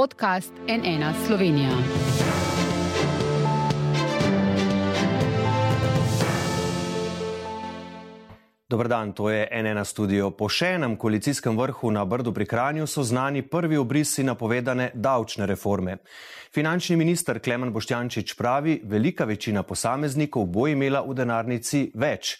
podcast NN Slovenija. Dobr dan, to je NN studio. Po še enem koalicijskem vrhu na Brdu pri Kranju so znani prvi obrisi napovedane davčne reforme. Finančni minister Klemen Boštjančič pravi, velika večina posameznikov bo imela v denarnici več.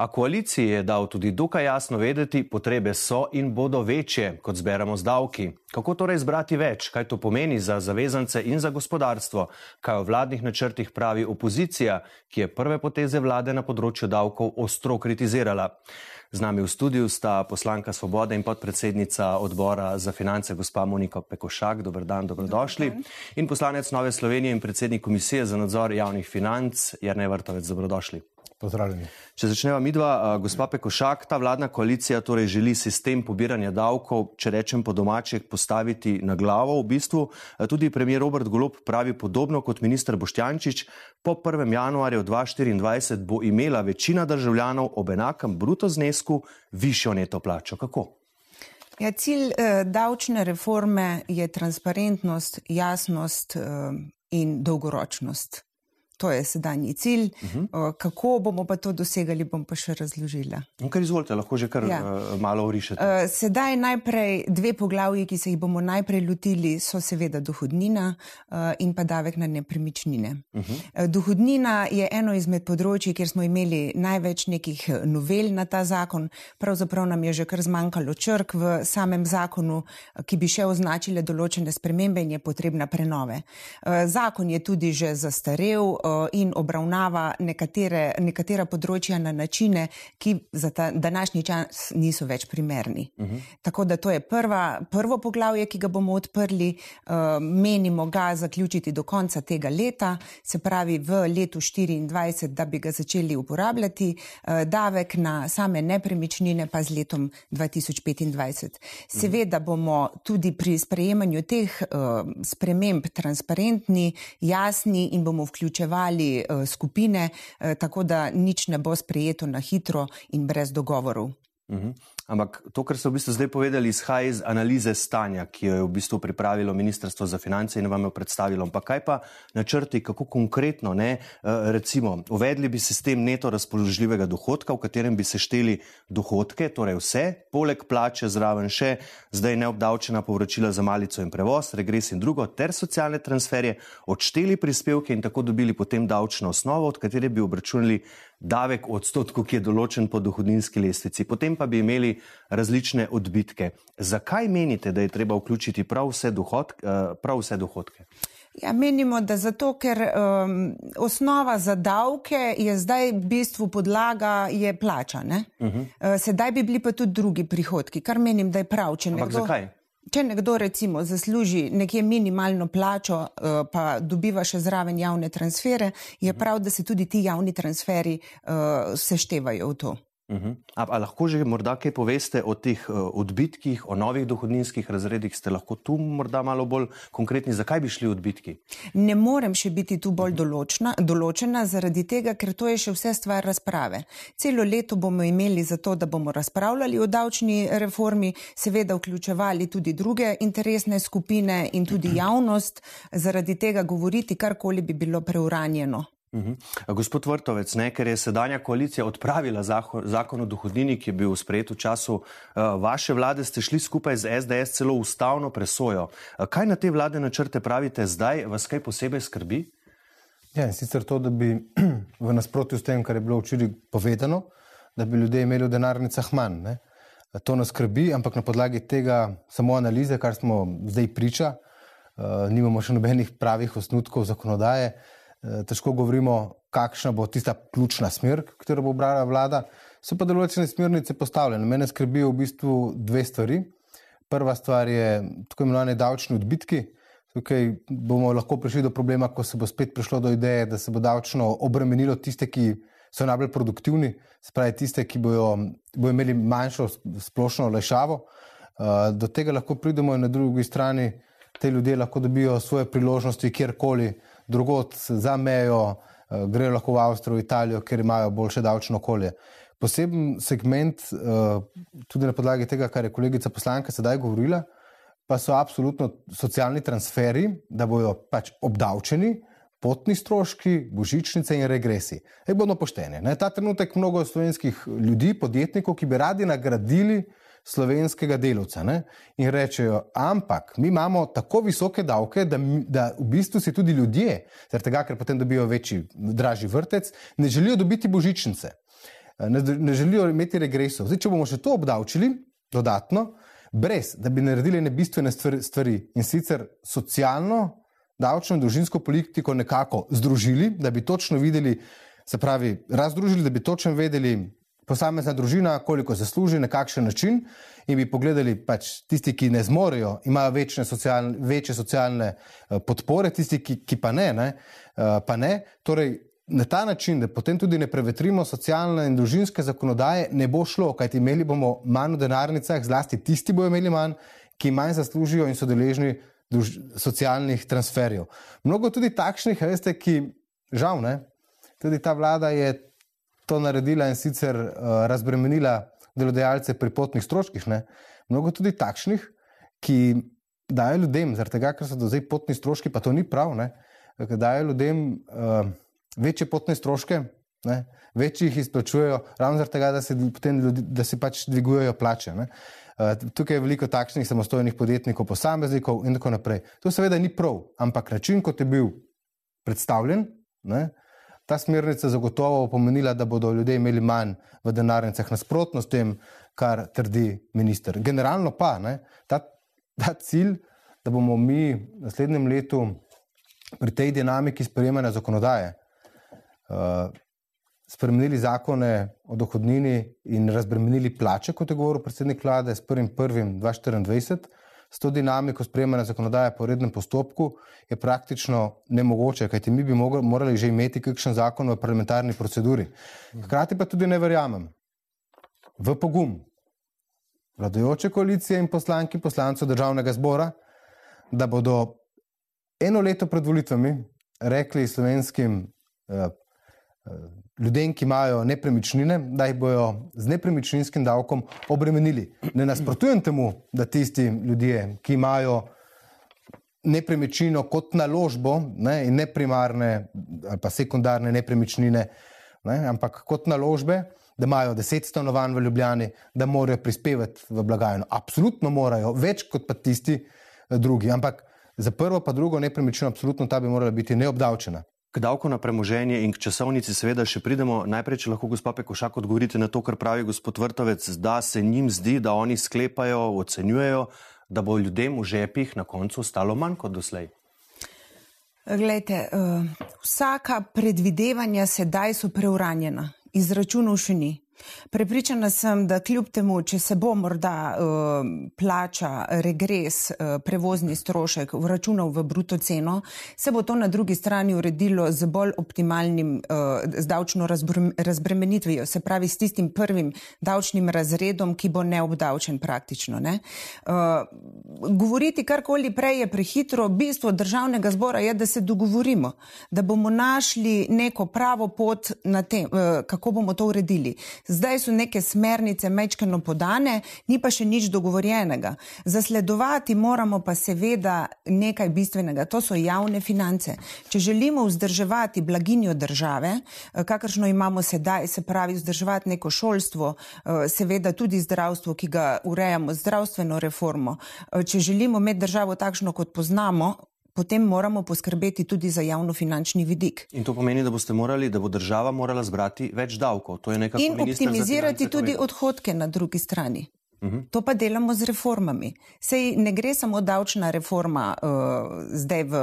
A koaliciji je dal tudi dokaj jasno vedeti, potrebe so in bodo večje, kot zberemo z davki. Kako torej zbrati več, kaj to pomeni za zavezance in za gospodarstvo, kaj o vladnih načrtih pravi opozicija, ki je prve poteze vlade na področju davkov ostro kritizirala. Z nami v studiu sta poslanka Svobode in podpredsednica odbora za finance, gospa Monika Pekošak. Dobr dan, dobrodošli. Dobar dan. In poslanec Nove Slovenije in predsednik Komisije za nadzor javnih financ, Jarne Vrtovec. Dobrodošli. Pozdravljeni. Če začneva midva, gospa Pekošak, ta vladna koalicija torej želi sistem pobiranja davkov, če rečem po domaček, postaviti na glavo. V bistvu tudi premijer Robert Golob pravi podobno kot minister Boštjančič. Po 1. januarju 2024 bo imela večina državljanov ob enakem bruto znesku višjo neto plačo. Kako? Ja, cilj eh, davčne reforme je transparentnost, jasnost eh, in dolgoročnost. To je sedanji cilj. Uh -huh. Kako bomo pa to dosegali, bom pa še razložila. No, kar izvolite, lahko že kar ja. uh, malo urišete. Sedaj najprej dve poglavji, ki se jih bomo najprej lotili, so seveda dohodnina in pa davek na nepremičnine. Uh -huh. uh, dohodnina je eno izmed področji, kjer smo imeli največ nekih novel na ta zakon. Pravzaprav nam je že kar zmanjkalo črk v samem zakonu, ki bi še označile določene spremembe in je potrebna prenove. Zakon je tudi že zastarel. In obravnava nekatere, nekatera področja na načine, ki za ta današnji čas niso več primerni. Uh mhm. -huh. Tako da to je prva, prvo poglavje, ki ga bomo odprli, menimo ga zaključiti do konca tega leta, se pravi v letu 2024, da bi ga začeli uporabljati, davek na same nepremičnine pa z letom 2025. Seveda bomo tudi pri sprejemanju teh sprememb transparentni, jasni in bomo vključevali sodelovali uh, skupine, uh, tako da nič ne bo sprejeto na hitro in brez dogovorov. Uh mhm. -huh. Ampak to, kar ste v bistvu zdaj povedali, izhaja iz analize stanja, ki jo je v bistvu pripravilo Ministrstvo za finance in vam jo predstavilo. Ampak kaj pa načrti, kako konkretno, ne, eh, recimo, uvedli bi sistem neto razpoložljivega dohodka, v katerem bi se šteli dohodke, torej vse, poleg plače zraven še zdaj neobdavčena povračila za malico in prevoz, regres in drugo, ter socialne transferje, odšteli prispevke in tako dobili potem davčno osnovo, od katere bi obračunali davek v odstotku, ki je določen po dohodninski lestvici. Potem pa bi imeli različne odbitke. Zakaj menite, da je treba vključiti prav vse, dohod, eh, prav vse dohodke? Ja, menimo, da zato, ker um, osnova za davke je zdaj v bistvu podlaga, je plača. Uh -huh. uh, sedaj bi bili pa tudi drugi prihodki, kar menim, da je prav. Ampak nekdo... zakaj? Če nekdo recimo zasluži nekje minimalno plačo, eh, pa dobiva še zraven javne transfere, je prav, da se tudi ti javni transferi uh, seštevajo v to. Uh -huh. a, a lahko že morda kaj poveste o teh uh, odbitkih, o novih dohodninskih razredih? Ste lahko tu morda malo bolj konkretni, zakaj bi šli odbitki? Ne morem še biti tu bolj določna, določena, zaradi tega, ker to je še vse stvar razprave. Celo leto bomo imeli za to, da bomo razpravljali o davčni reformi, seveda vključevali tudi druge interesne skupine in tudi javnost, zaradi tega govoriti karkoli bi bilo preuranjeno. Uhum. Gospod Vrtovec, ne, ker je sedanja koalicija odpravila zakon o dohodnini, ki je bil sprejet v času uh, vaše vlade, ste šli skupaj z SDS celo ustavno presojo. Uh, kaj na te vlade načrte pravite zdaj, vas kaj posebej skrbi? Ja, in sicer to, da bi v nasprotju s tem, kar je bilo včeraj povedano, da bi ljudje imeli v denarnicah manj. Ne. To nas skrbi, ampak na podlagi tega samo analize, kar smo zdaj priča, uh, nimamo še nobenih pravih osnutkov zakonodaje. Eh, težko govorimo, kakšna bo tista ključna smer, katero bo obrala vlada. So pa določene smernice postavljene. Mene skrbijo v bistvu dve stvari. Prva stvar je tako imenovane davčne odbitki. Tukaj bomo lahko prišli do problema, ko se bo spet prišlo do ideje, da se bo davčno obremenilo tiste, ki so najbolj produktivni, spravi tiste, ki bojo, bojo imeli manjšo splošno lešavo. Eh, do tega lahko pridemo in na drugi strani te ljudje lahko dobijo svoje priložnosti kjerkoli, drugot za mejo, eh, grejo lahko v Avstrijo, Italijo, ker imajo boljše davčno okolje. Poseben segment, eh, tudi na podlagi tega, kar je kolegica poslanka sedaj govorila, pa so absolutno socialni transferi, da bodo pač obdavčeni. Potni stroški, božičnice in regresi. Ej, bodo pošteni. Ta trenutek mnogo slovenskih ljudi, podjetnikov, ki bi radi nagradili slovenskega delovca ne? in rečejo, ampak mi imamo tako visoke davke, da, da v bistvu si tudi ljudje, tega, ker potem dobijo večji, dražji vrtec, ne želijo dobiti božičnice, ne, ne želijo imeti regresov. Zdaj, če bomo še to obdavčili dodatno, brez da bi naredili ne bistvene stvari in sicer socialno, davčno in družinsko politiko nekako združili, da bi točno videli, se pravi, razdružili, da bi točno vedeli, posamezna družina, koliko zasluži, na kakšen način, in bi pogledali, pač tisti, ki ne zmorejo, imajo socialne, večje socialne uh, podpore, tisti, ki, ki pa ne, ne, uh, pa ne. Torej, na ta način, da potem tudi ne prevetrimo socialne in družinske zakonodaje, ne bo šlo, kajti imeli bomo manj v denarnicah, zlasti tisti bojo imeli manj, ki manj zaslužijo in so deležni druž, socialnih transferjev. Mnogo tudi takšnih, veste, ki žal ne. Tudi ta vlada je to naredila in sicer uh, razbremenila delodajalce pri potnih stroških. Ne? Mnogo tudi takšnih, ki dajo ljudem, zaradi tega, ker so do zdaj potni stroški, pa to ni prav, da dajo ljudem uh, večje potne stroške, ne? večji jih izplačujejo, ravno zaradi tega, da, ljudi, da si pač dvigujejo plače. Ne? Tukaj je veliko takšnih samostojnih podjetnikov, posameznikov in tako naprej. To seveda ni prav, ampak način, kot je bil predstavljen, ne, Ta smernica zagotovo pomenila, da bodo ljudje imeli manj v denarnicah, nasprotno s tem, kar trdi minister. Generalno pa ne, ta, ta cilj, da bomo mi v naslednjem letu pri tej dinamiki sprejemanja zakonodaje uh, spremenili zakone o dohodnini in razbremenili plače, kot je govoril predsednik vlade, s 1.1.2024 s to dinamiko sprejemanja zakonodaje po rednem postopku je praktično nemogoče, kajti mi bi morali že imeti kakšen zakon v parlamentarni proceduri. Hkrati pa tudi ne verjamem v pogum vladajoče koalicije in poslanki in poslancev državnega zbora, da bodo eno leto pred volitvami rekli slovenskim eh, ljudem, ki imajo nepremičnine, da jih bodo z nepremičninskim davkom obremenili. Ne nasprotujem temu, da tisti ljudje, ki imajo nepremičnino kot naložbo ne, in ne primarne ali pa sekundarne nepremičnine, ne, ampak kot naložbe, da imajo deset stanovanj v Ljubljani, da morajo prispevati v blagajno. Absolutno morajo, več kot pa tisti eh, drugi. Ampak za prvo pa drugo nepremičnino, absolutno ta bi morala biti neobdavčena. K davku na premoženje in k časovnici seveda še pridemo. Najprej, če lahko gospod Pekošak odgovorite na to, kar pravi gospod Vrtovec, da se njim zdi, da oni sklepajo, ocenjujejo, da bo ljudem v žepih na koncu ostalo manj kot doslej. Glejte, uh, vsaka predvidevanja sedaj so preuranjena, izračunov še ni. Prepričana sem, da kljub temu, če se bo morda uh, plača, regres, uh, prevozni strošek vračunal v bruto ceno, se bo to na drugi strani uredilo z bolj optimalnim uh, z davčno razbremenitvijo, se pravi s tistim prvim davčnim razredom, ki bo neobdavčen praktično. Ne? Uh, govoriti karkoli prej je prehitro, bistvo državnega zbora je, da se dogovorimo, da bomo našli neko pravo pot na tem, uh, kako bomo to uredili zdaj so neke smernice mečkano podane, ni pa še nič dogovorjenega. Zasledovati moramo pa seveda nekaj bistvenega, to so javne finance. Če želimo vzdrževati blaginjo države, eh, kakršno imamo sedaj, se pravi vzdrževati neko šolstvo, eh, seveda tudi zdravstvo, ki ga urejamo, zdravstveno reformo, eh, če želimo imeti državo takšno, kot poznamo, potem moramo poskrbeti tudi za javno-finančni vidik. In to pomeni, da boste morali, da bo država morala zbrati več davkov. In optimizirati tudi odhodke na drugi strani. Mhm. To pa delamo z reformami. Sej ne gre samo davčna reforma uh, zdaj v,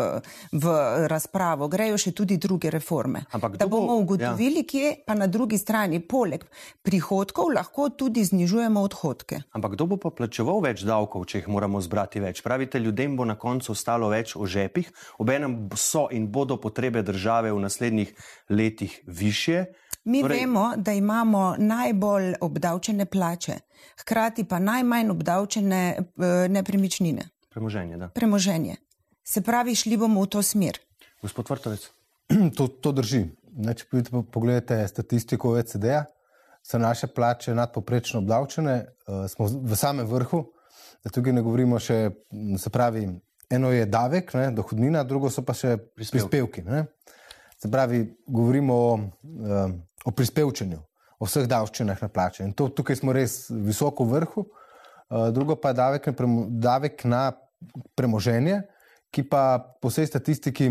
v razpravo, grejo še tudi druge reforme. Ampak da bomo bo, ugotovili, ja. kje pa na drugi strani, poleg prihodkov, lahko tudi znižujemo odhodke. Ampak kdo bo pa plačeval več davkov, če jih moramo zbrati več? Pravite, ljudem bo na koncu ostalo več v žepih, obenem so in bodo potrebe države v naslednjih letih više. Mi torej... vemo, da imamo najbolj obdavčene plače, hkrati pa najmanj obdavčene eh, nepremičnine. Premoženje, da. Premoženje. Se pravi, šli bomo v to smer. Gospod Vrtovec. To, to drži. Ne, če pogledate statistiko OECD-a, so naše plače nadpoprečno obdavčene, uh, smo v samem vrhu. Da tukaj ne govorimo še, se pravi, eno je davek, ne, dohodnina, drugo so pa še prispevki. prispevki se pravi, govorimo o, eh, o prispevčenju, o vseh davščinah na plače. In to, tukaj smo res visoko v vrhu. Eh, drugo pa je davek na, premo, davek na premoženje, ki pa po vsej statistiki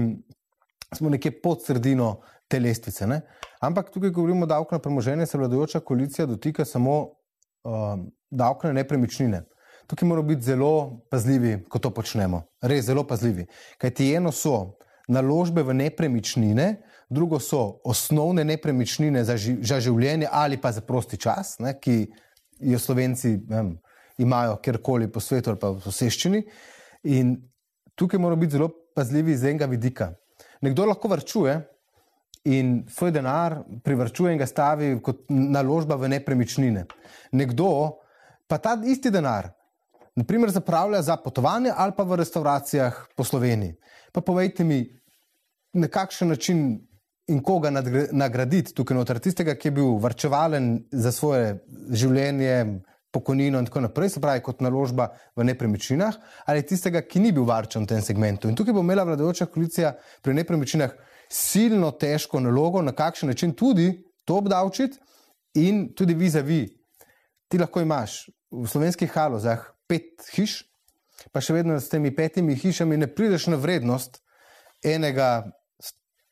smo nekje pod sredino te lestvice. Ne? Ampak tukaj govorimo o davku na premoženje, se vladajoča koalicija dotika samo uh, davka na nepremičnine. Tukaj moramo biti zelo pazljivi, ko to počnemo. Res zelo pazljivi. Kaj ti eno so naložbe v nepremičnine, drugo so osnovne nepremičnine za, ži za življenje ali pa za prosti čas, ne, ki jo slovenci vem, imajo kjerkoli po svetu ali pa v soseščini. In tukaj moramo biti zelo pazljivi iz enega vidika. Nekdo lahko vrčuje in svoj denar privrčuje in ga stavi kot naložba v nepremičnine. Nekdo pa ta isti denar, naprimer, zapravlja za potovanje ali pa v restauracijah po Sloveniji. Pa povejte mi, na kakšen način in koga nagraditi tukaj noter, tistega, ki je bil vrčevalen za svoje življenje, pokojnino in tako naprej, se pravi kot naložba v nepremičninah, ali tistega, ki ni bil varčen v tem segmentu. In tukaj bo imela vladajoča koalicija pri nepremičninah silno težko nalogo, na kakšen način tudi to obdavčiti in tudi vi za vi. Ti lahko imaš v slovenskih halozah pet hiš, pa še vedno s temi petimi hišami ne prideš na vrednost enega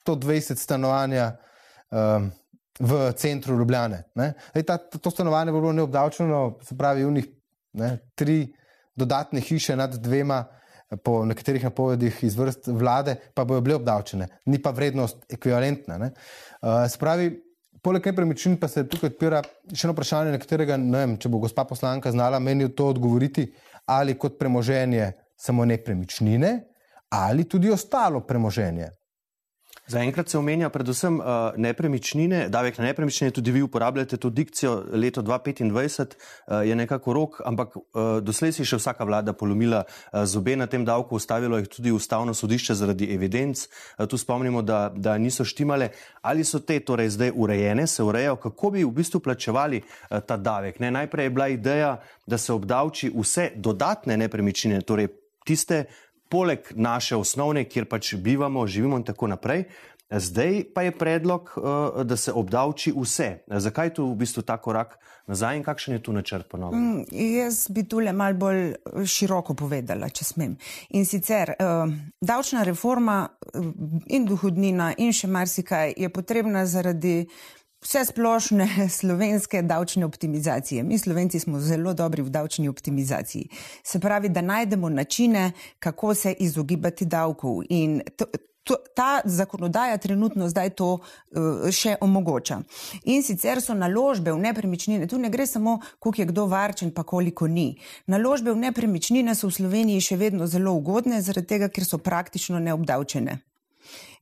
120 stanovanja um, v centru Ljubljane. Ej, ta, to stanovanje bo bilo neobdavčeno, se pravi, v njih tri dodatne hiše nad dvema po nekaterih napovedih iz vrst vlade, pa bojo bile obdavčene, ni pa vrednost ekvivalentna. Uh, spravi, poleg nepremičnin pa se tukaj odpira še eno vprašanje, na katerega ne vem, če bo gospa poslanka znala meni to odgovoriti, ali kot premoženje samo nepremičnine, ali tudi ostalo premoženje. Zaenkrat se omenja predvsem uh, nepremičnine, davek na nepremičnine, tudi vi uporabljate to dikcijo, leto 2025 uh, je nekako rok, ampak uh, doslej si še vsaka vlada polomila uh, zobe na tem davku, ustavilo jih tudi ustavno sodišče zaradi evidenc. Uh, tu spomnimo, da, da niso štimale. Ali so te torej zdaj urejene, se urejajo, kako bi v bistvu plačevali uh, ta davek? Ne? Najprej je bila ideja, da se obdavči vse dodatne nepremičnine, torej tiste, poleg naše osnovne, kjer pač bivamo, živimo in tako naprej. Zdaj pa je predlog, eh, da se obdavči vse. Zakaj tu v bistvu ta korak nazaj in kakšen je tu načrt ponovno? Mm, jaz bi tu le malo bolj eh, široko povedala, če smem. In sicer uh, davčna reforma in dohodnina in še marsikaj je potrebna zaradi vse splošne slovenske davčne optimizacije. Mi, slovenci, smo zelo dobri v davčni optimizaciji. Se pravi, da najdemo načine, kako se izogibati davkov. In to, to, ta zakonodaja trenutno zdaj to uh, še omogoča. In sicer so naložbe v nepremičnine, tu ne gre samo, koliko je kdo varčen, pa koliko ni. Naložbe v nepremičnine so v Sloveniji še vedno zelo ugodne, zaradi tega, ker so praktično neobdavčene.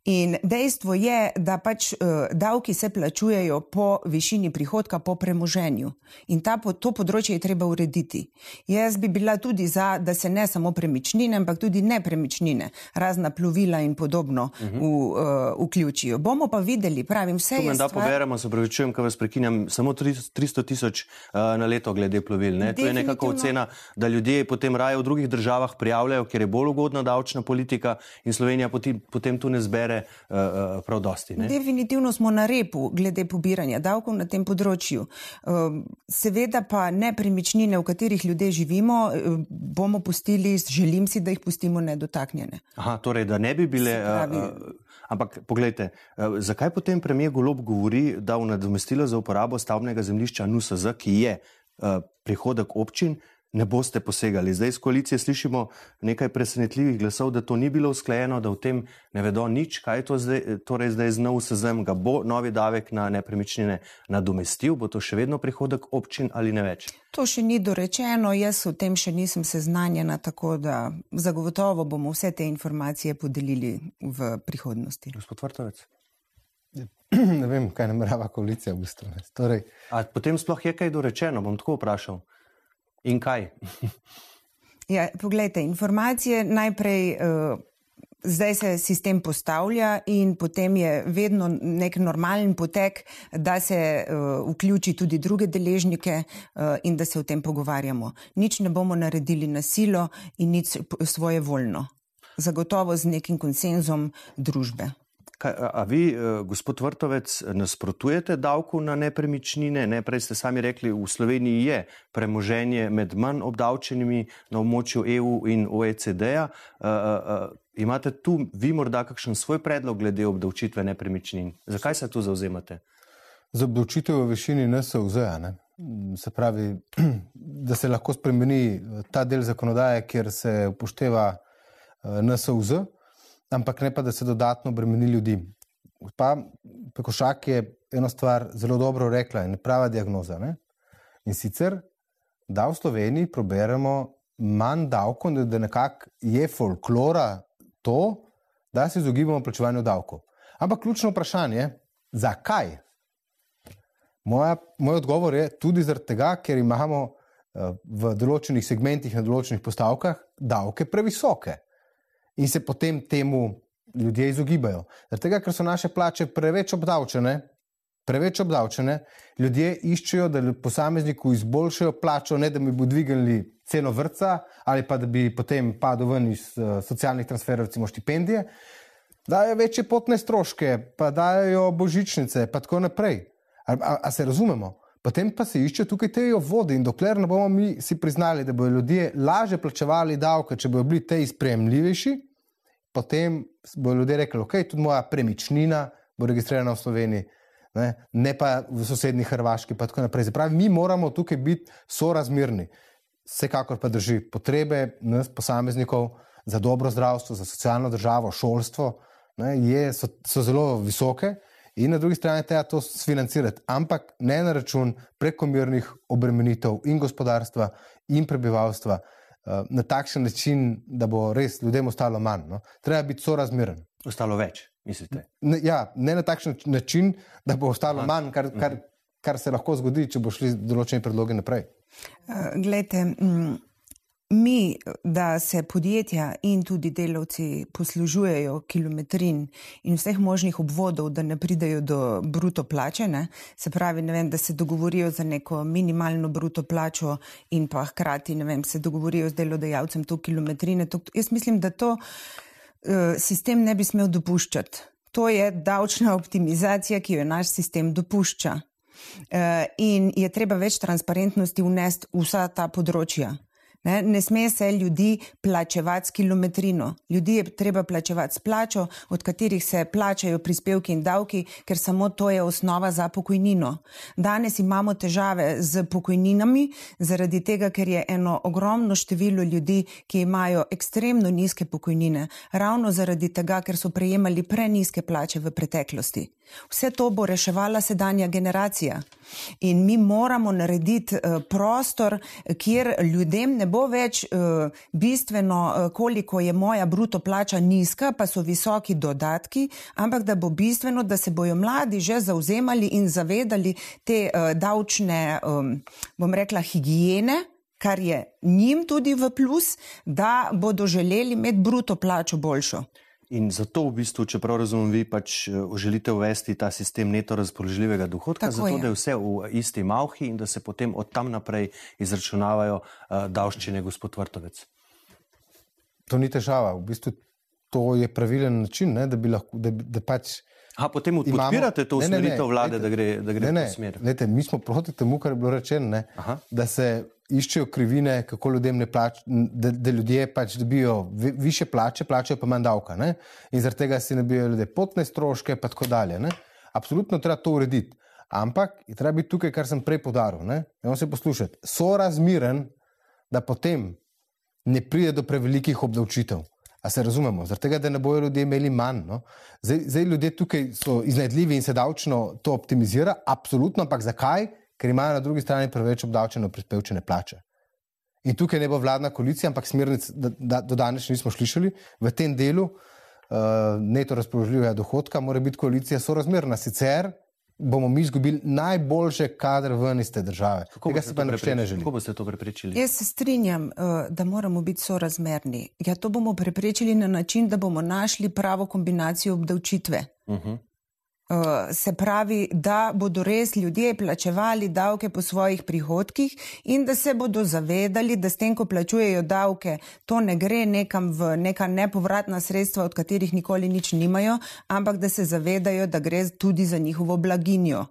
In dejstvo je, da pač uh, davki se plačujejo po višini prihodka, po premoženju. In ta, to področje je treba urediti. Jaz bi bila tudi za, da se ne samo premičnine, ampak tudi nepremičnine, razna plovila in podobno uh -huh. v, uh, vključijo. Bomo pa videli, pravim, vse. Me da stvar... poberemo, se pravi, čujem, kaj vas prekinjam, samo 300 tisoč uh, na leto glede plovil. Ne? To je nekako ocena, da ljudje potem raje v drugih državah prijavljajo, ker je bolj ugodna davčna politika in Slovenija potem, potem tu ne zbere bere uh, prav dosti. Ne? Definitivno smo na repu glede pobiranja davkov na tem področju. Uh, seveda pa nepremičnine, v katerih ljudje živimo, uh, bomo pustili, želim si, da jih pustimo nedotaknjene. Aha, torej, da ne bi bile. Pravi, uh, Ampak, pogledajte, zakaj potem premijer Golob govori, da v nadomestilo za uporabo stavbnega zemljišča NUSZ, ki je prihodek občin, ne boste posegali. Zdaj iz koalicije slišimo nekaj presenetljivih glasov, da to ni bilo usklajeno, da v tem ne vedo nič, kaj je to zdaj, torej zdaj z NUSZ-em, ga bo novi davek na nepremičnine nadomestil, bo to še vedno prihodek občin ali ne več. To še ni dorečeno, jaz o tem še nisem seznanjena, tako da zagotovo bomo vse te informacije podelili v prihodnosti. Gospod Vrtovec. Ne vem, kaj namerava koalicija v bistvu. Torej... Potem sploh je kaj dorečeno, bom tako vprašal. In kaj? ja, poglejte, informacije najprej uh, Zdaj se sistem postavlja in potem je vedno nek normalen potek, da se uh, vključi tudi druge deležnike uh, in da se o tem pogovarjamo. Nič ne bomo naredili na silo in nič svoje voljno. Zagotovo z nekim konsenzom družbe. Kaj, a vi, eh, gospod Vrtovec, nasprotujete davku na nepremičnine? Ne, prej ste sami rekli, v Sloveniji je premoženje med manj obdavčenimi na območju EU in OECD-ja. Imate tu vi morda kakšen svoj predlog glede obdavčitve nepremičnin? Zakaj se tu zauzemate? Za obdavčitev v višini NSOZ, ne? se pravi, da se lahko spremeni ta del zakonodaje, kjer se upošteva eh, NSOZ, ampak ne pa, da se dodatno bremeni ljudi. Pa Pekošak je eno stvar zelo dobro rekla in prava diagnoza. Ne? In sicer, da v Sloveniji proberemo manj davkov, da nekako je folklora to, da se izogibamo plačevanju davkov. Ampak ključno vprašanje je, zakaj? Moja, moj odgovor je tudi zaradi tega, ker imamo uh, v določenih segmentih, na določenih postavkah, davke previsoke in se potem temu ljudje izogibajo. Zaradi tega, ker so naše plače preveč obdavčene, preveč obdavčene, ljudje iščejo, da posamezniku izboljšajo plačo, ne da bi mu dvignili ceno vrca ali pa da bi potem padel ven iz uh, socialnih transferov, recimo štipendije. Dajo večje potne stroške, pa dajo božičnice, pa tako naprej. A, a, a se razumemo? Potem pa se išče tukaj te vode in dokler ne bomo mi si priznali, da bodo ljudje lažje plačevali davke, če bodo bili te izpremljivejši, potem bodo ljudje rekli, ok, tudi moja premičnina bo registrirana v Sloveniji ne, ne pa v sosednji Hrvaški. Pravi, mi moramo tukaj biti sorazmerni. Vsekakor pa drži potrebe nas, posameznikov, za dobro zdravstvo, za socialno državo, šolstvo, ne, je, so, so zelo visoke. In na drugi strani treba to financirati, ampak ne na račun prekomernih obremenitev in gospodarstva in prebivalstva uh, na takšen način, da bo res ljudem ostalo manj. No. Treba biti sorazmeren. Ostalo več. Mislite? Ne, ja, ne na takšen način, da bo ostalo Aha. manj, kar, kar, kar se lahko zgodi, če bo šli določeni predlogi naprej. Uh, glejte, mm, mi, da se podjetja in tudi delavci poslužujejo kilometrin in vseh možnih obvodov, da ne pridejo do bruto plače, ne? se pravi, vem, da se dogovorijo za neko minimalno bruto plačo in pa hkrati vem, se dogovorijo z delodajalcem to kilometrine. To, jaz mislim, da to. Eh, sistem ne bi smel dopuščati. To je davčna optimizacija, ki jo naš sistem dopušča. Eh, in je treba več transparentnosti vnesti v vsa ta področja. Ne, ne sme se ljudi plačevati s kilometrino. Ljudi je treba plačevati s plačo, od katerih se plačajo prispevki in davki, ker samo to je osnova za pokojnino. Danes imamo težave z pokojninami, zaradi tega, ker je eno ogromno število ljudi, ki imajo ekstremno nizke pokojnine, ravno zaradi tega, ker so prejemali preniske plače v preteklosti. Vse to bo reševala sedanja generacija. In mi moramo narediti uh, prostor, kjer ljudem ne bo več uh, bistveno, uh, koliko je moja bruto plača nizka, pa so visoki dodatki, ampak da bo bistveno, da se bojo mladi že zauzemali in zavedali te davčne, bom rekla, higijene. Kar je njim tudi v plus, da bodo želeli imeti bruto plačo boljšo. In zato, v bistvu, če prav razumem, vi pač eh, želite uvesti ta sistem neto razpoložljivega dohodka, Tako zato je. da je vse v isti malhi in da se potem od tam naprej izračunavajo uh, davščine, gospod Vrtovec. To ni težava. V bistvu to je pravilen način, ne, da bi lahko. Da, da pač A potem podpirate to usmeritev vlade, lete, da gre, da gre ne, v to smer? Lete, mi smo proti temu, kar je bilo rečeno, da se iščejo krivine, kako ljudem ne plačajo, da, da ljudje pač dobijo više plače, plačajo pa manj davka. Ne? In zaradi tega si ne bijo ljudje potne stroške, pa tako dalje. Ne? Absolutno treba to urediti. Ampak je treba biti tukaj, kar sem prej podaril. Ne se poslušati. So razmiren, da potem ne pride do prevelikih obdavčitev. A se razumemo, zaradi tega, da ne bojo ljudje imeli manj. No? Zdaj, zdaj ljudje tukaj so iznajdljivi in se davčno to optimizira, absolutno, ampak zakaj? ker imajo na drugi strani preveč obdavčene prispevčene plače. In tukaj ne bo vladna koalicija, ampak smernic, da, da do danes nismo slišali, v tem delu uh, neto razpoložljivega dohodka mora biti koalicija sorazmerna. Sicer bomo mi izgubili najboljše kadre ven iz te države. Kako Tega to pa nihče ne želi. Kako boste to preprečili? Jaz se strinjam, eh, da moramo biti sorazmerni. Ja, to bomo preprečili na način, da bomo našli pravo kombinacijo obdavčitve. Uh -huh. Eh, Se pravi, da bodo res ljudje plačevali davke po svojih prihodkih in da se bodo zavedali, da s tem, ko plačujejo davke, to ne gre nekam v neka nepovratna sredstva, od katerih nikoli nič nimajo, ampak da se zavedajo, da gre tudi za njihovo blaginjo.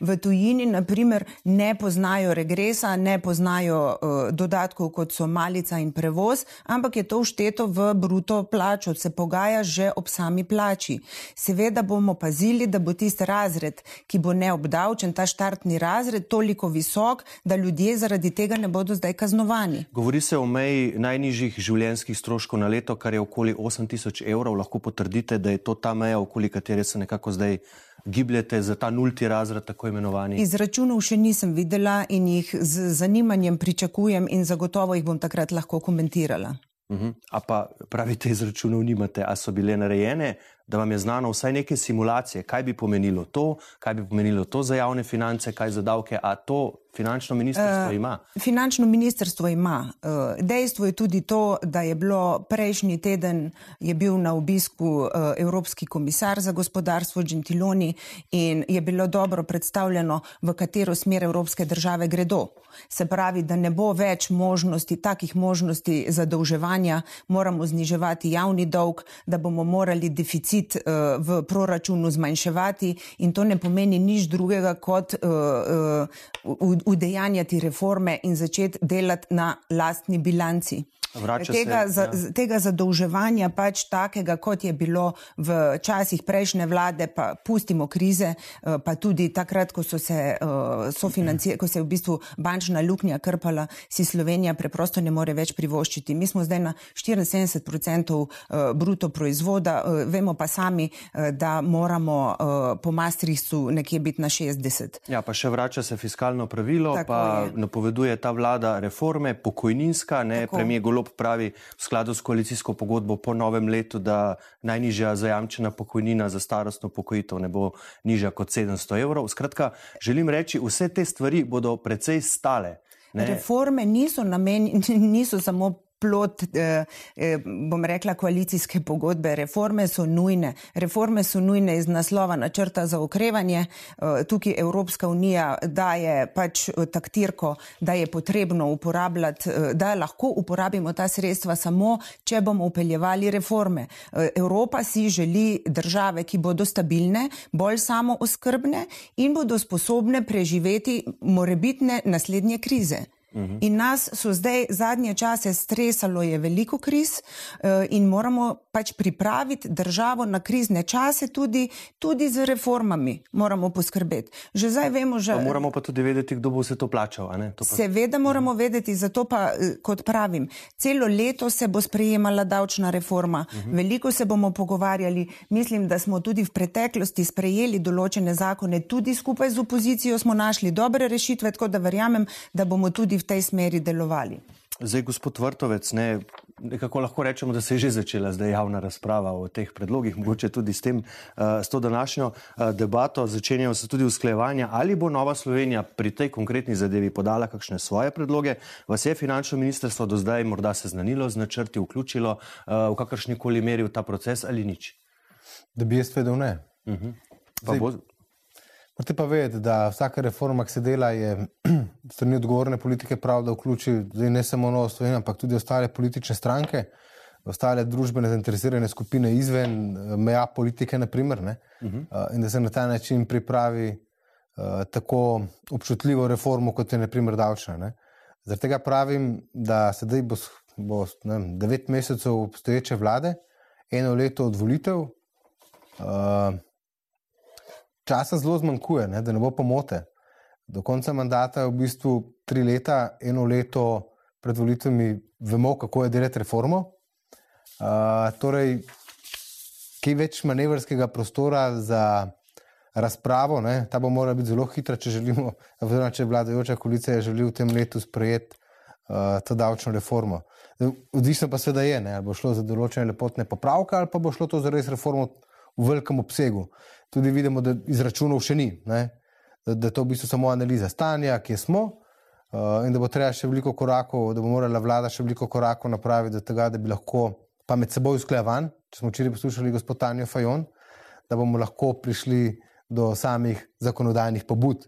V tujini, naprimer, ne poznajo regresa, ne poznajo uh, dodatkov, kot so malica in prevoz, ampak je to všteto v bruto plačo, se pogaja že ob sami plači. Seveda bomo pazili, da bo tisti razred, ki bo neobdavčen, ta štartni razred, toliko visok, da ljudje zaradi tega ne bodo zdaj kaznovani. Govori se o meji najnižjih življenjskih stroškov na leto, kar je okoli 8000 evrov. Lahko potrdite, da je to ta meja, okoli katere se nekako zdaj gibljete za ta nulti razred, tako imenovani. Izračunov še nisem videla in jih z zanimanjem pričakujem in zagotovo jih bom takrat lahko komentirala. Uh -huh. A pa pravite, izračunov nimate, a so bile narejene, da vam je znano vsaj neke simulacije, kaj bi pomenilo to, kaj bi pomenilo to za javne finance, kaj za davke, a to finančno ministrstvo uh, ima. Finančno ministrstvo ima. Eh, Dejstvo je tudi to, da je bilo prejšnji teden je bil na obisku eh, Evropski komisar za gospodarstvo Gentiloni in je bilo dobro predstavljeno, v katero smer evropske države gredo. Se pravi, da ne bo več možnosti, takih možnosti zadolževanja, moramo zniževati javni dolg, da bomo morali deficit v proračunu zmanjševati in to ne pomeni nič drugega kot udejanjati reforme in začeti delati na lastni bilanci. Vrača Tega, se, za, ja. tega zadolževanja pač takega, kot je bilo v časih prejšnje vlade, pa pustimo krize, eh, pa tudi takrat, ko, so se, eh, sofinanci- ko se je v bistvu bančna luknja krpala, si Slovenija preprosto ne more več privoščiti. Mi smo zdaj na 74% eh, bruto proizvoda, vemo pa sami, da moramo po Maastrichtu nekje biti na 60. Ja, pa še vrača se fiskalno pravilo, Tako pa je. napoveduje ta vlada reforme, pokojninska, ne, Tako. premijer Golob pravi v skladu s koalicijsko pogodbo po novem letu, da najnižja zajamčena pokojnina za starostno pokojitev ne bo nižja kot 700 evrov. Skratka, želim reči, vse te stvari bodo precej stale. Ne? Reforme niso, namen, niso samo plot, eh, eh, bom rekla, koalicijske pogodbe. Reforme so nujne. Reforme so nujne iz naslova načrta za okrevanje. Eh, tukaj Evropska unija daje pač eh, taktirko, da je potrebno uporabljati, eh, da lahko uporabimo ta sredstva samo, če bomo upeljevali reforme. Eh, Evropa si želi države, ki bodo stabilne, bolj samo oskrbne in bodo sposobne preživeti morebitne naslednje krize. In nas so zdaj zadnje čase stresalo je veliko kriz eh, in moramo pač pripraviti državo na krizne čase tudi, tudi z reformami moramo poskrbeti. Že zdaj vemo, že. Pa moramo pa tudi vedeti, kdo bo vse to plačal. To pa... Seveda moramo vedeti, zato pa, eh, kot pravim, celo leto se bo sprejemala davčna reforma, veliko se bomo pogovarjali. Mislim, da smo tudi v preteklosti sprejeli določene zakone, tudi skupaj z opozicijo smo našli dobre rešitve, tako da verjamem, da bomo tudi v tej smeri delovali. Zdaj, gospod Vrtovec, ne, nekako lahko rečemo, da se je že začela zdaj javna razprava o teh predlogih, mogoče tudi s, tem, uh, s to današnjo uh, debato. Začenjajo se tudi usklajevanja, ali bo Nova Slovenija pri tej konkretni zadevi podala kakšne svoje predloge. Vas je finančno ministrstvo do zdaj morda seznanilo z načrti, vključilo uh, v kakršni koli meri v ta proces ali nič? Da bi jaz vedel, ne. Pa Zdaj- bo, Morate pa vedeti, da vsaka reforma, ki se dela, je strani odgovorne politike prav, da vključi ne samo Novo Slovenijo, ampak tudi ostale politične stranke, ostale družbene zainteresirane skupine izven eh, meja politike, naprimer, ne, uh -huh. in da se na ta način pripravi uh, tako občutljivo reformo, kot je naprimer davčna. Ne. Zaradi tega pravim, da sedaj bo, bo vem, devet mesecev obstoječe vlade, eno leto od volitev. Uh, časa zelo zmanjkuje, ne, da ne bo pomote. Do konca mandata je v bistvu tri leta, eno leto pred volitvami, vemo, kako je delati reformo. Uh, torej, kaj več manevrskega prostora za razpravo, ne, ta bo morala biti zelo hitra, če želimo, oziroma če vladajoča koalicija želi v tem letu sprejeti uh, to davčno reformo. Odvisno pa seveda je, ne, ali bo šlo za določene lepotne popravke ali pa bo šlo to za res reformo v velikem obsegu. Tudi vidimo, da izračunov še ni, ne? da, je to v bistvu samo analiza stanja, kje smo. Uh, in da bo treba še veliko korakov, da bo morala vlada še veliko korakov napraviti, do tega, da bi lahko pa med seboj usklajevan, če smo včeraj poslušali gospod Tanjo Fajon, da bomo lahko prišli do samih zakonodajnih pobud.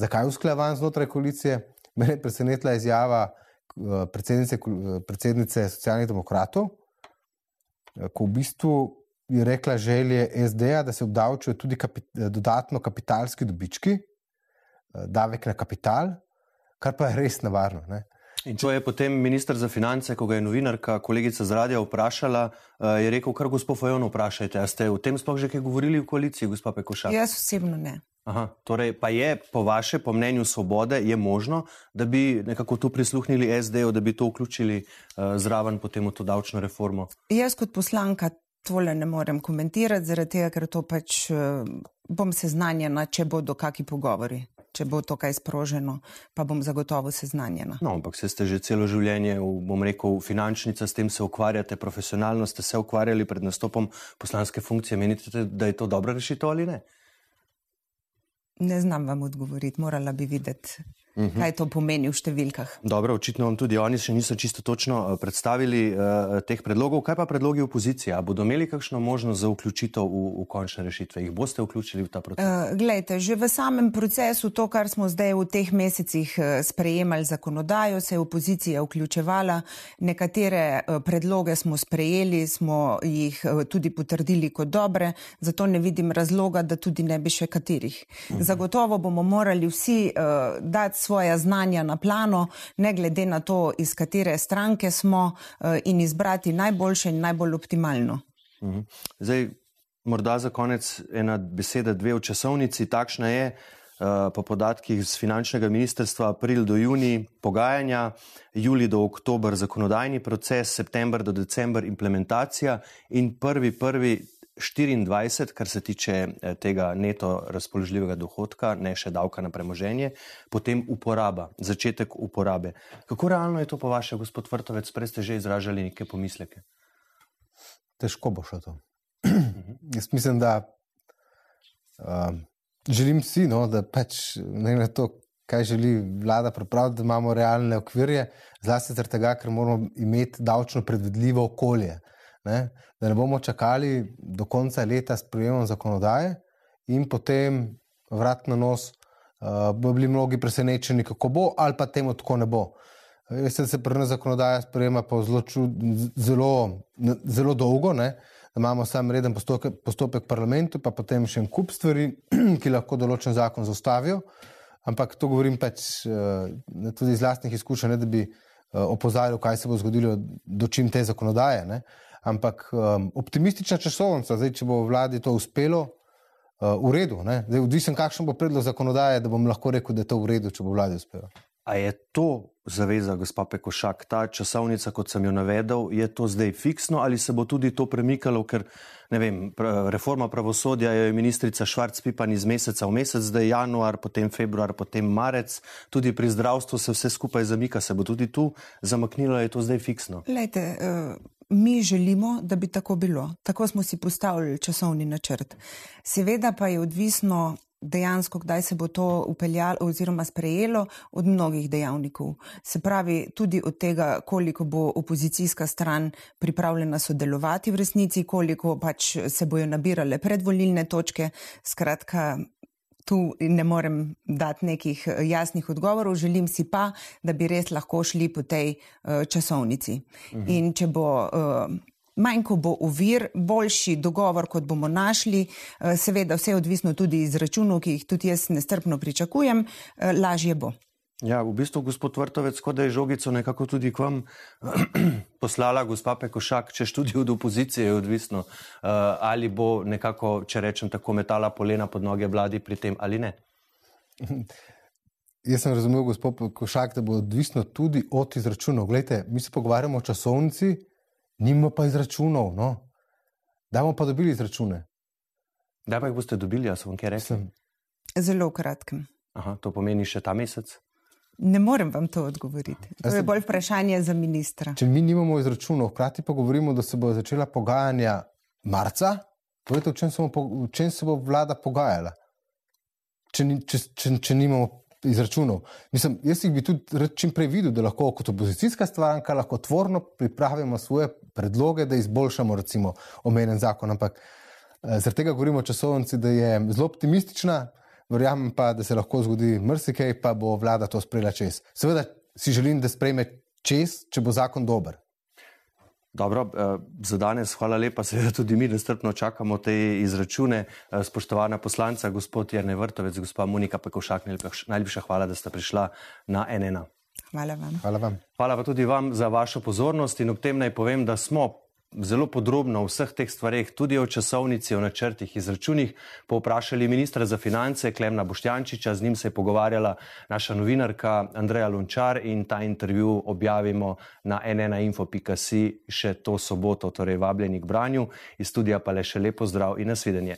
Zakaj usklajevan znotraj koalicije? Mene je presenetila izjava uh, predsednice, uh, predsednice socialnih demokratov, ko v bistvu je rekla želje SD-ja, da se obdavčijo tudi kapit dodatno kapitalski dobički, uh, davek na kapital kar pa je res nevarno. Ne? In to je potem ministr za finance, ko ga je novinarka, kolegica z radia vprašala, uh, je rekel, kar gospod Fajon vprašajte. A ste o tem sploh že kaj govorili v koaliciji, gospa Pekoša? Jaz osebno ne. Aha, torej, pa je po vaše, po mnenju svobode, je možno, da bi nekako tu prisluhnili SD-ju, da bi to vključili uh, zraven potem v to davčno reformo? Jaz kot poslanka tole ne morem komentirati, zaradi tega, ker to pač uh, bom seznanjena, če bodo kakšni pogovori če bo to kaj sproženo, pa bom zagotovo seznanjena. No, ampak se ste že celo življenje, bom rekel, finančnica, s tem se ukvarjate, profesionalno ste se ukvarjali pred nastopom poslanske funkcije. Menite, da je to dobra rešitev ali ne? Ne znam vam odgovoriti, morala bi videti. -hmm. kaj to pomeni v številkah. Dobro, očitno vam tudi oni še niso čisto točno eh, predstavili uh, teh predlogov. Kaj pa predlogi opozicije? Bodo imeli kakšno možnost za vključitev v, v končne rešitve? Jih boste vključili v ta proces? Uh, glejte, že v samem procesu, to, kar smo zdaj v teh mesecih sprejemali zakonodajo, se je opozicija vključevala. Nekatere uh, predloge smo sprejeli, smo jih uh, tudi potrdili kot dobre, zato ne vidim razloga, da tudi ne bi še katerih. Uh mhm. -huh. Zagotovo bomo morali vsi uh, dati svoje znanja na plano, ne glede na to, iz katere stranke smo, eh, in izbrati najboljše in najbolj optimalno. Mhm. Zdaj, morda za konec ena beseda, dve v časovnici. Takšna je, eh, po podatkih z finančnega ministrstva, april do juni pogajanja, juli do oktober zakonodajni proces, september do december implementacija in prvi, prvi 24, kar se tiče eh, tega neto razpoložljivega dohodka, ne še davka na premoženje, potem uporaba, začetek uporabe. Kako realno je to po vašem, gospod Vrtovec, prej ste že izražali neke pomisleke? Težko bo šlo to. Jaz mislim, da uh, želim si, no, da pač ne glede na to, kaj želi vlada pripraviti, da imamo realne okvirje, zlasti zaradi tega, ker moramo imeti davčno predvidljivo okolje ne? da ne bomo čakali do konca leta s prijemom zakonodaje in potem vrat na nos, uh, bo bili mnogi presenečeni, kako bo, ali pa temu tako ne bo. Veste, da se pri nas zakonodaja sprejema zelo, zelo, zelo dolgo, ne? da imamo sam reden postopek, postopek parlamentu, pa potem še en kup stvari, ki lahko določen zakon zaustavijo. Ampak to govorim pač uh, tudi iz vlastnih izkušenj, ne da bi uh, opozarjal, kaj se bo zgodilo do čim te zakonodaje. Ne? Ampak um, optimistična časovnica, zdaj, če bo vladi to uspelo, uh, v redu. Odvisen, kakšen bo predlog zakonodaje, da bom lahko rekel, da je to v redu, če bo vladi uspelo. A je to zaveza, gospa Pekošak, ta časovnica, kot sem jo navedel, je to zdaj fiksno ali se bo tudi to premikalo, ker ne vem, reforma pravosodja je ministrica Švarc Pipan iz meseca v mesec, zdaj januar, potem februar, potem marec, tudi pri zdravstvu se vse skupaj zamika, se bo tudi tu zamaknilo, je to zdaj fiksno. Lejte, uh mi želimo, da bi tako bilo. Tako smo si postavili časovni načrt. Seveda pa je odvisno dejansko, kdaj se bo to upeljalo oziroma sprejelo od mnogih dejavnikov. Se pravi, tudi od tega, koliko bo opozicijska stran pripravljena sodelovati v resnici, koliko pač se bojo nabirale predvolilne točke. Skratka, tu ne morem dati nekih eh, jasnih odgovorov, želim si pa, da bi res lahko šli po tej uh, časovnici. Mhm. In če bo. Uh, Manj, ko bo uvir, boljši dogovor, kot bomo našli, seveda vse odvisno tudi iz računov, ki jih tudi jaz nestrpno pričakujem, lažje bo. Ja, v bistvu, gospod Vrtovec, kot da je žogico nekako tudi k vam poslala gospa Pekošak, če študij od opozicije je odvisno, uh, ali bo nekako, če rečem tako, metala polena pod noge vladi pri tem ali ne. Jaz sem razumel, gospod Pekošak, da bo odvisno tudi od izračunov. Glejte, mi se pogovarjamo o časovnici, nima pa izračunov. No? Da bomo pa dobili izračune. Da pa jih boste dobili, jaz vam kaj rečem? Zelo kratkem. Aha, to pomeni še ta mesec. Ne morem vam to odgovoriti. To je bolj vprašanje za ministra. Če mi nimamo izračunov, hkrati pa govorimo, da se bo začela pogajanja marca, Povejte, v čem, smo, v čem se bo vlada pogajala, če, če, če, če nimamo izračunov. Mislim, jaz jih bi tudi čim prej videl, da lahko kot opozicijska stranka lahko tvorno pripravimo svoje predloge, da izboljšamo recimo omenjen zakon. Ampak eh, zaradi tega govorimo o časovnici, da je zelo optimistična, verjamem pa, da se lahko zgodi mrsikaj, pa bo vlada to sprejela čez. Seveda si želim, da sprejme čez, če bo zakon dober. Dobro, eh, za danes hvala lepa, seveda tudi mi nestrpno čakamo te izračune. Eh, spoštovana poslanca, gospod Jrne Vrtovec, gospa Monika Pekošak, najlepša hvala, da ste prišla na NNA. Hvala vam. Hvala vam. Hvala pa tudi vam za vašo pozornost in ob tem naj povem, da smo zelo podrobno o vseh teh stvareh, tudi o časovnici, o načrtih, izračunih, povprašali ministra za finance Klemna Boštjančiča, z njim se je pogovarjala naša novinarka Andreja Lončar in ta intervju objavimo na nnainfo.si še to soboto, torej vabljeni k branju. Iz studija pa le še lepo zdrav in nasvidenje.